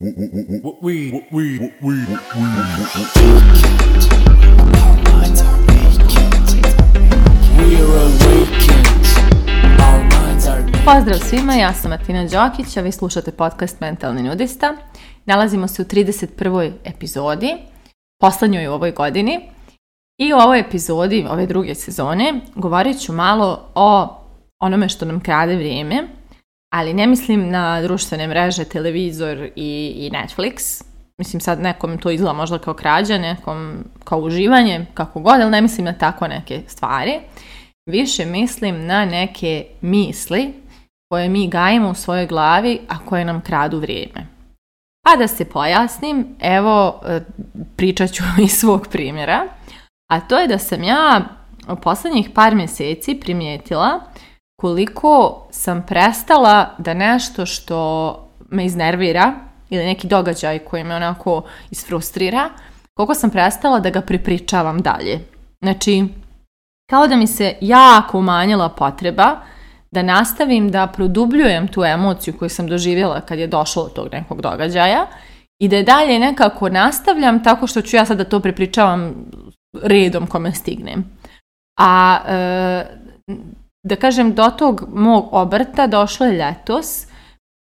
Pozdrav svima, ja sam Martina Đokić, a vi slušate podcast Mentalni nudista. Nalazimo se u 31. epizodi, poslednjoj u ovoj godini. I u ovoj epizodi, ove druge sezone, govorit ću malo o onome što nam krade vrijeme, ali ne mislim na društvene mreže, televizor i, i Netflix. Mislim sad nekom to izgleda možda kao krađa, nekom kao uživanje, kako god, ali ne mislim na tako neke stvari. Više mislim na neke misli koje mi gajimo u svojoj glavi, a koje nam kradu vrijeme. Pa da se pojasnim, evo e, pričat ću iz svog primjera, a to je da sam ja u posljednjih par mjeseci primijetila koliko sam prestala da nešto što me iznervira ili neki događaj koji me onako isfrustrira, koliko sam prestala da ga prepričavam dalje. Znači, kao da mi se jako umanjila potreba da nastavim da produbljujem tu emociju koju sam doživjela kad je došlo do tog nekog događaja i da je dalje nekako nastavljam tako što ću ja sada da to prepričavam redom kome stignem. A e, da kažem, do tog mog obrta došlo je ljetos,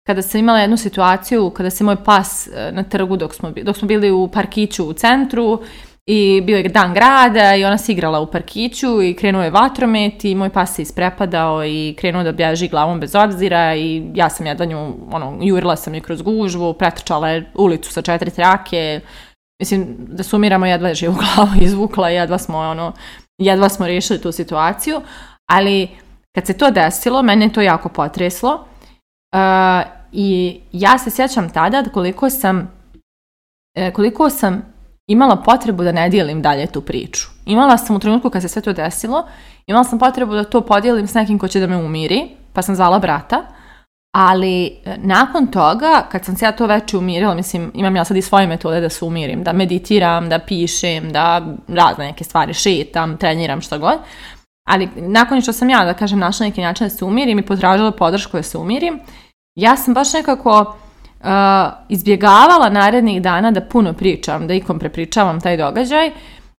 kada sam imala jednu situaciju, kada se moj pas e, na trgu, dok smo, dok smo bili u parkiću u centru, i bio je dan grada i ona se igrala u parkiću i krenuo je vatromet i moj pas se isprepadao i krenuo da bježi glavom bez obzira i ja sam jedanju nju, ono, jurila sam je kroz gužvu, pretrčala je ulicu sa četiri trake, mislim da sumiramo jedva je živu glavu izvukla, jedva smo ono, jedva smo riješili tu situaciju, ali kad se to desilo, mene je to jako potreslo uh, i ja se sjećam tada koliko sam, eh, koliko sam imala potrebu da ne dijelim dalje tu priču. Imala sam u trenutku kad se sve to desilo, imala sam potrebu da to podijelim s nekim ko će da me umiri, pa sam zvala brata, ali eh, nakon toga, kad sam se ja to već umirila, mislim, imam ja sad i svoje metode da se umirim, da meditiram, da pišem, da razne neke stvari šitam, treniram, što god, ali nakon što sam ja, da kažem, našla neki način da se umirim i potražila podršku da se umirim, ja sam baš nekako uh, izbjegavala narednih dana da puno pričam, da ikom prepričavam taj događaj,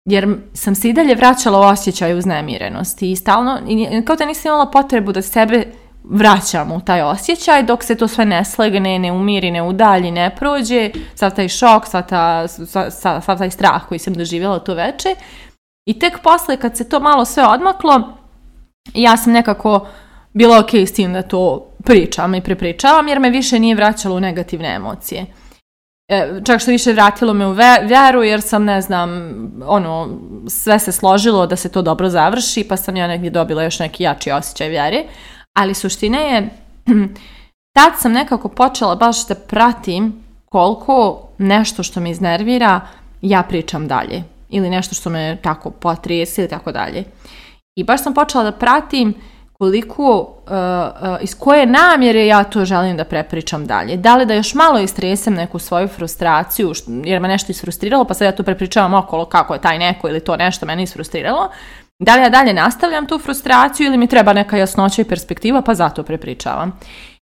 jer sam se i dalje vraćala u osjećaj uznemirenosti i stalno, i kao da nisam imala potrebu da sebe vraćam u taj osjećaj dok se to sve ne slegne, ne umiri, ne udalji, ne prođe, sav taj šok, sav, ta, taj strah koji sam doživjela to veče i tek posle kad se to malo sve odmaklo, ja sam nekako bila ok s tim da to pričam i prepričavam jer me više nije vraćalo u negativne emocije. E, čak što više vratilo me u vjeru jer sam, ne znam, ono, sve se složilo da se to dobro završi pa sam ja negdje dobila još neki jači osjećaj vjeri. Ali suština je, tad sam nekako počela baš da pratim koliko nešto što me iznervira ja pričam dalje ili nešto što me tako potrese ili tako dalje. I baš sam počela da pratim koliko, uh, uh, iz koje namjere ja to želim da prepričam dalje. Da li da još malo istresem neku svoju frustraciju, jer me nešto isfrustriralo, pa sad ja to prepričavam okolo kako je taj neko ili to nešto mene isfrustriralo. Da li ja dalje nastavljam tu frustraciju ili mi treba neka jasnoća i perspektiva, pa zato prepričavam.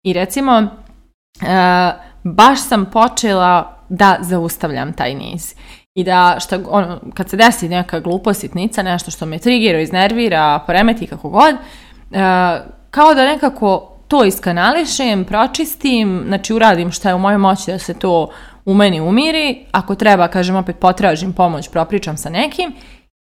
I recimo, uh, baš sam počela da zaustavljam taj niz i da šta, ono, kad se desi neka glupositnica, nešto što me trigira, iznervira, poremeti kako god, e, kao da nekako to iskanališem, pročistim, znači uradim što je u mojoj moći da se to u meni umiri, ako treba, kažem opet, potražim pomoć, propričam sa nekim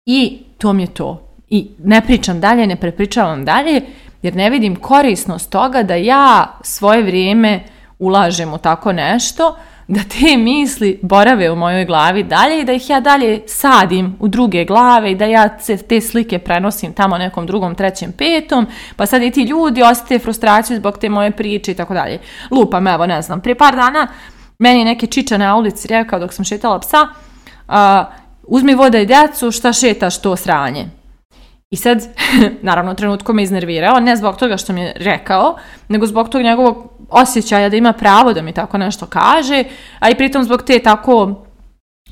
i to mi je to. I ne pričam dalje, ne prepričavam dalje, jer ne vidim korisnost toga da ja svoje vrijeme ulažem u tako nešto, da te misli borave u mojoj glavi dalje i da ih ja dalje sadim u druge glave i da ja se te slike prenosim tamo nekom drugom, trećem, petom, pa sad i ti ljudi ostaje frustraciju zbog te moje priče i tako dalje. Lupam, evo, ne znam. Prije par dana meni neki čiča na ulici rekao dok sam šetala psa, uzmi voda i djecu, šta šetaš to sranje. I sad, naravno, trenutko me iznervirao, ne zbog toga što mi je rekao, nego zbog tog njegovog osjećaja da ima pravo da mi tako nešto kaže, a i pritom zbog te tako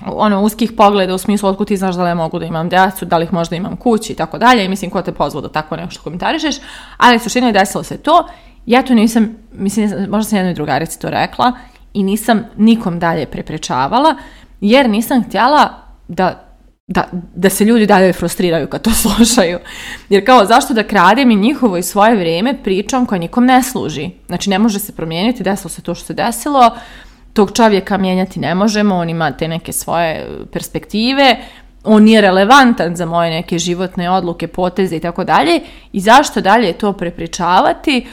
ono, uskih pogleda u smislu otkud ti znaš da li mogu da imam djecu, da li ih možda imam kući i tako dalje i mislim ko te pozvao da tako nešto komentarišeš, ali suštino je desilo se to, ja to nisam, mislim, možda sam jednoj drugarici to rekla i nisam nikom dalje preprečavala jer nisam htjela da da, da se ljudi dalje frustriraju kad to slušaju. Jer kao, zašto da kradem i njihovo i svoje vrijeme pričom koja nikom ne služi? Znači, ne može se promijeniti, desilo se to što se desilo, tog čovjeka mijenjati ne možemo, on ima te neke svoje e, perspektive, on nije relevantan za moje neke životne odluke, poteze i tako dalje. I zašto dalje to prepričavati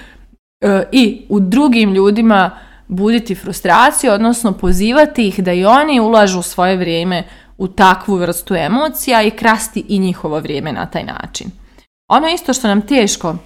e, i u drugim ljudima buditi frustraciju, odnosno pozivati ih da i oni ulažu svoje vrijeme u takvu vrstu emocija i krasti i njihovo vrijeme na taj način. Ono isto što nam teško,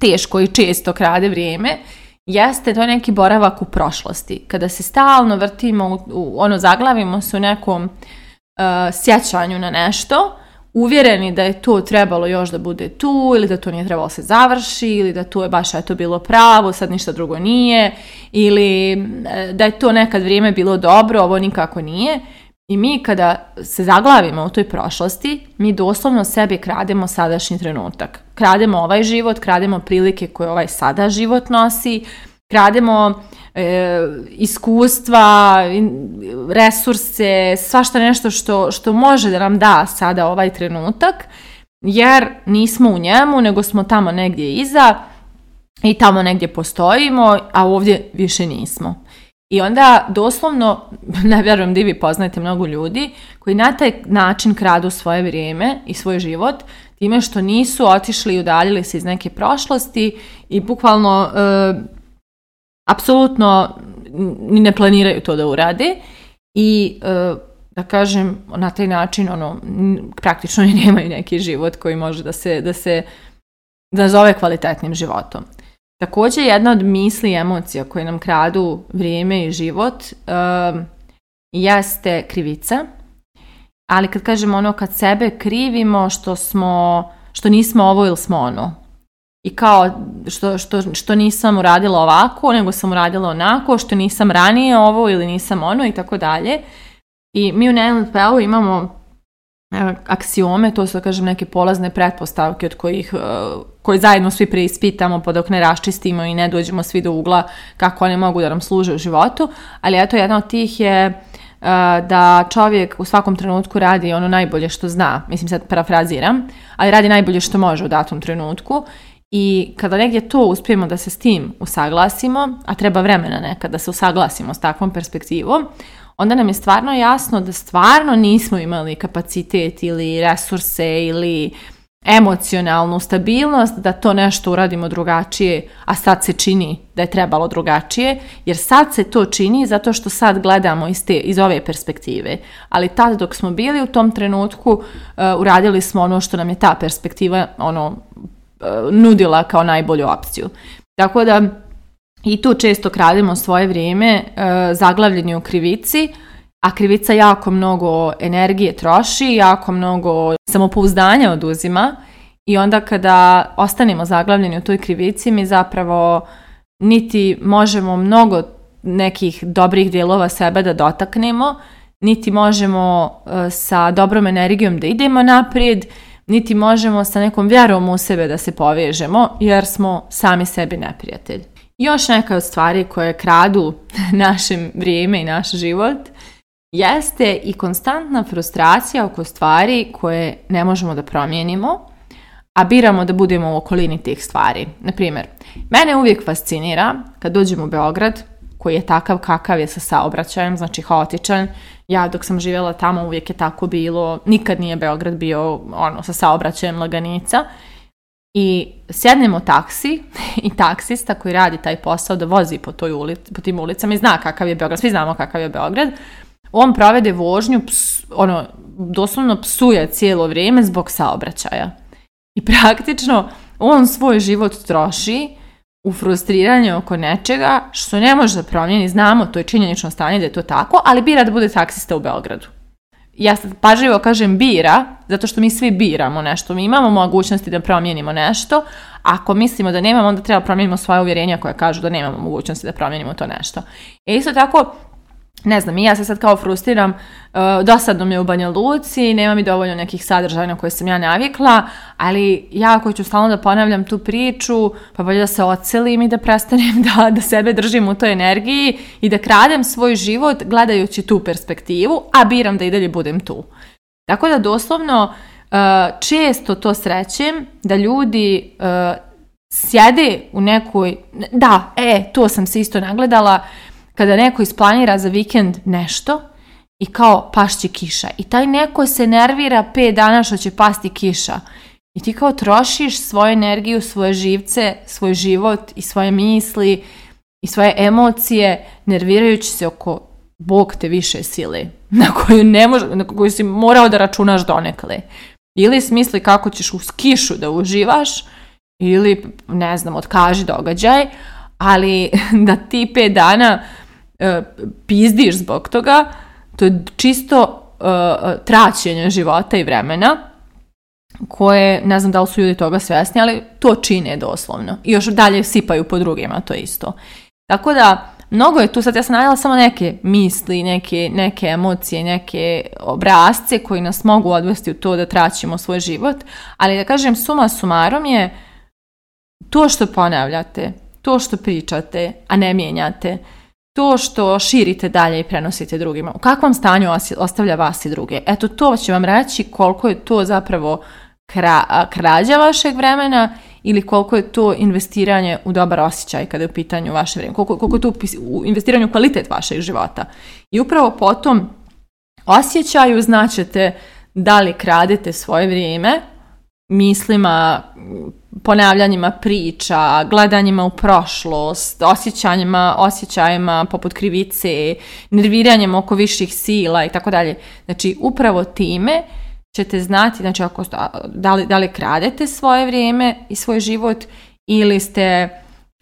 teško i često krade vrijeme, jeste to neki boravak u prošlosti. Kada se stalno vrtimo, u, ono zaglavimo se u nekom uh, sjećanju na nešto, uvjereni da je to trebalo još da bude tu ili da to nije trebalo se završi ili da to je baš eto bilo pravo, sad ništa drugo nije ili e, da je to nekad vrijeme bilo dobro, ovo nikako nije i mi kada se zaglavimo u toj prošlosti, mi doslovno sebi krademo sadašnji trenutak. Krademo ovaj život, krademo prilike koje ovaj sada život nosi, krademo e, iskustva, resurse, svašta nešto što, što može da nam da sada ovaj trenutak, jer nismo u njemu, nego smo tamo negdje iza i tamo negdje postojimo, a ovdje više nismo. I onda doslovno, ne vjerujem da vi poznajete mnogo ljudi koji na taj način kradu svoje vrijeme i svoj život time što nisu otišli i udaljili se iz neke prošlosti i bukvalno eh, apsolutno ni ne planiraju to da urade i eh, da kažem na taj način ono praktično i nemaju neki život koji može da se da se nazove kvalitetnim životom. Također jedna od misli i emocija koje nam kradu vrijeme i život uh, jeste krivica, ali kad kažem ono kad sebe krivimo što smo, što nismo ovo ili smo ono. I kao što, što, što nisam uradila ovako, nego sam uradila onako, što nisam ranije ovo ili nisam ono i tako dalje. I mi u NLP-u imamo aksiome, to su kažem neke polazne pretpostavke od kojih eh, koje zajedno svi preispitamo pa dok ne raščistimo i ne dođemo svi do ugla kako one mogu da nam služe u životu. Ali eto, jedna od tih je uh, da čovjek u svakom trenutku radi ono najbolje što zna, mislim sad parafraziram, ali radi najbolje što može u datom trenutku i kada negdje to uspijemo da se s tim usaglasimo, a treba vremena nekad da se usaglasimo s takvom perspektivom, onda nam je stvarno jasno da stvarno nismo imali kapacitet ili resurse ili emocionalnu stabilnost da to nešto uradimo drugačije, a sad se čini da je trebalo drugačije, jer sad se to čini zato što sad gledamo iz, te, iz ove perspektive. Ali tad dok smo bili u tom trenutku, e, uradili smo ono što nam je ta perspektiva ono, e, nudila kao najbolju opciju. Tako da i tu često krademo svoje vrijeme uh, zaglavljeni u krivici, a krivica jako mnogo energije troši, jako mnogo samopouzdanja oduzima i onda kada ostanemo zaglavljeni u toj krivici mi zapravo niti možemo mnogo nekih dobrih dijelova sebe da dotaknemo, niti možemo e, sa dobrom energijom da idemo naprijed, niti možemo sa nekom vjerom u sebe da se povežemo jer smo sami sebi neprijatelji. Još neka od stvari koje kradu naše vrijeme i naš život jeste i konstantna frustracija oko stvari koje ne možemo da promijenimo, a biramo da budemo u okolini tih stvari. primjer, mene uvijek fascinira kad dođem u Beograd, koji je takav kakav je sa saobraćajem, znači haotičan. Ja dok sam živjela tamo uvijek je tako bilo, nikad nije Beograd bio ono sa saobraćajem laganica. I sjednemo taksi i taksista koji radi taj posao da vozi po, toj po tim ulicama i zna kakav je Beograd, svi znamo kakav je Beograd, on provede vožnju, ps, ono, doslovno psuje cijelo vrijeme zbog saobraćaja. I praktično on svoj život troši u frustriranju oko nečega što ne može da promijeni, znamo, to je činjenično stanje da je to tako, ali bira da bude taksista u Beogradu. Ja sad pažljivo kažem bira, zato što mi svi biramo nešto, mi imamo mogućnosti da promijenimo nešto, ako mislimo da nemamo, onda treba promijenimo svoje uvjerenja koja kažu da nemamo mogućnosti da promijenimo to nešto. E isto tako, ne znam, i ja se sad kao frustriram, e, dosadno mi je u Banja Luci, nema mi dovoljno nekih sadržaja na koje sam ja navikla, ali ja ako ću stalno da ponavljam tu priču, pa bolje da se ocelim i da prestanem da, da sebe držim u toj energiji i da kradem svoj život gledajući tu perspektivu, a biram da i dalje budem tu. Tako da doslovno e, često to srećem da ljudi e, sjede u nekoj, da, e, to sam se isto nagledala, kada neko isplanira za vikend nešto i kao pašće kiša i taj neko se nervira 5 dana što će pasti kiša i ti kao trošiš svoju energiju, svoje živce, svoj život i svoje misli i svoje emocije nervirajući se oko Bog te više sile na koju, ne može. na koju si morao da računaš donekle. Ili smisli kako ćeš uz kišu da uživaš ili ne znam, otkaži događaj, ali da ti pet dana E, pizdiš zbog toga, to je čisto e, traćenje života i vremena koje, ne znam da li su ljudi toga svjesni, ali to čine doslovno. I još dalje sipaju po drugima, to isto. Tako da, mnogo je tu, sad ja sam najela samo neke misli, neke, neke emocije, neke obrazce koji nas mogu odvesti u to da traćimo svoj život, ali da kažem suma sumarom je to što ponavljate, to što pričate, a ne mijenjate, to što širite dalje i prenosite drugima. U kakvom stanju ostavlja vas i druge? Eto, to će vam reći koliko je to zapravo krađa vašeg vremena ili koliko je to investiranje u dobar osjećaj kada je u pitanju vaše vrijeme, koliko, koliko je to u investiranju u kvalitet vašeg života. I upravo potom osjećaju značite da li kradete svoje vrijeme mislima, ponavljanjima priča, gledanjima u prošlost, osjećanjima, osjećajima poput krivice, nerviranjem oko viših sila i tako dalje. Znači, upravo time ćete znati, znači, ako, da, li, da li kradete svoje vrijeme i svoj život ili ste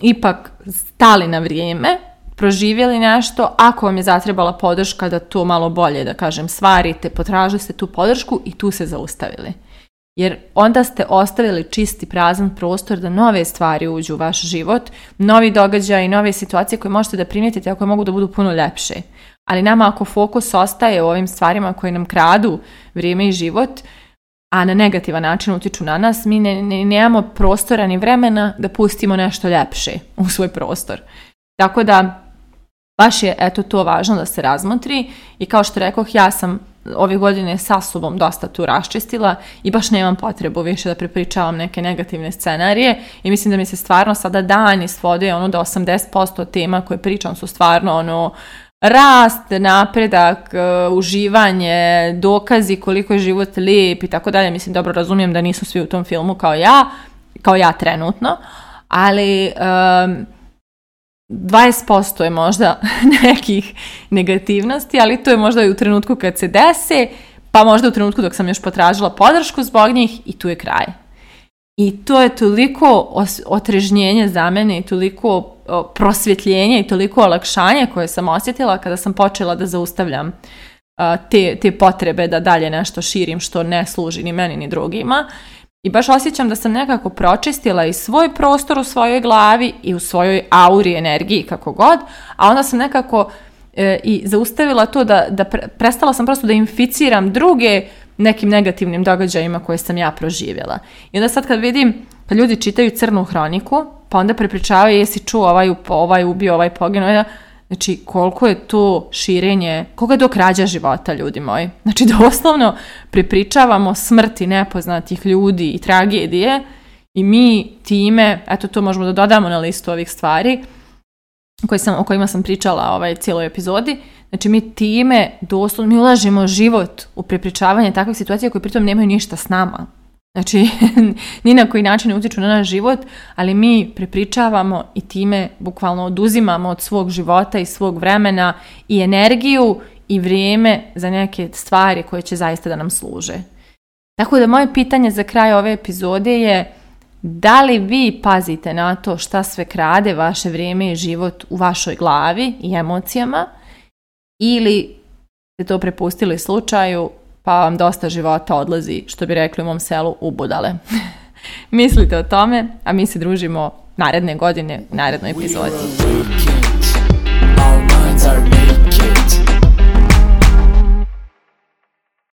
ipak stali na vrijeme, proživjeli nešto, ako vam je zatrebala podrška da to malo bolje, da kažem, svarite, potražili ste tu podršku i tu se zaustavili. Jer onda ste ostavili čisti prazan prostor da nove stvari uđu u vaš život, novi događaj i nove situacije koje možete da primijetite, a koje mogu da budu puno ljepše. Ali nama ako fokus ostaje u ovim stvarima koje nam kradu vrijeme i život, a na negativan način utječu na nas, mi ne, nemamo prostora ni vremena da pustimo nešto ljepše u svoj prostor. Tako da, baš je eto to važno da se razmotri i kao što rekoh, ja sam ove godine sa sobom dosta tu raščistila i baš nemam potrebu više da prepričavam neke negativne scenarije i mislim da mi se stvarno sada dani svode ono da 80% tema koje pričam su stvarno ono rast, napredak, e, uživanje, dokazi koliko je život lijep i tako dalje. Mislim, dobro razumijem da nisu svi u tom filmu kao ja, kao ja trenutno, ali 20% je možda nekih negativnosti, ali to je možda i u trenutku kad se dese, pa možda u trenutku dok sam još potražila podršku zbog njih i tu je kraj. I to je toliko otrežnjenje za mene i toliko prosvjetljenje i toliko olakšanje koje sam osjetila kada sam počela da zaustavljam te, te potrebe da dalje nešto širim što ne služi ni meni ni drugima i baš osjećam da sam nekako pročistila i svoj prostor u svojoj glavi i u svojoj auri, energiji, kako god, a onda sam nekako e, i zaustavila to da, da prestala sam prosto da inficiram druge nekim negativnim događajima koje sam ja proživjela. I onda sad kad vidim kad ljudi čitaju crnu hroniku, pa onda prepričavaju jesi čuo ovaj, ovaj ubio, ovaj poginuo, Znači, koliko je to širenje, koliko je to krađa života, ljudi moji. Znači, doslovno prepričavamo smrti nepoznatih ljudi i tragedije i mi time, eto to možemo da dodamo na listu ovih stvari koje sam, o kojima sam pričala ovaj cijeloj epizodi, znači mi time doslovno, mi ulažemo život u prepričavanje takvih situacija koje pritom nemaju ništa s nama. Znači, ni na koji način ne utječu na naš život, ali mi prepričavamo i time bukvalno oduzimamo od svog života i svog vremena i energiju i vrijeme za neke stvari koje će zaista da nam služe. Tako da moje pitanje za kraj ove epizode je da li vi pazite na to šta sve krade vaše vrijeme i život u vašoj glavi i emocijama ili ste to prepustili slučaju pa vam dosta života odlazi, što bi rekli u mom selu, u budale. Mislite o tome, a mi se družimo naredne godine narednoj epizodi.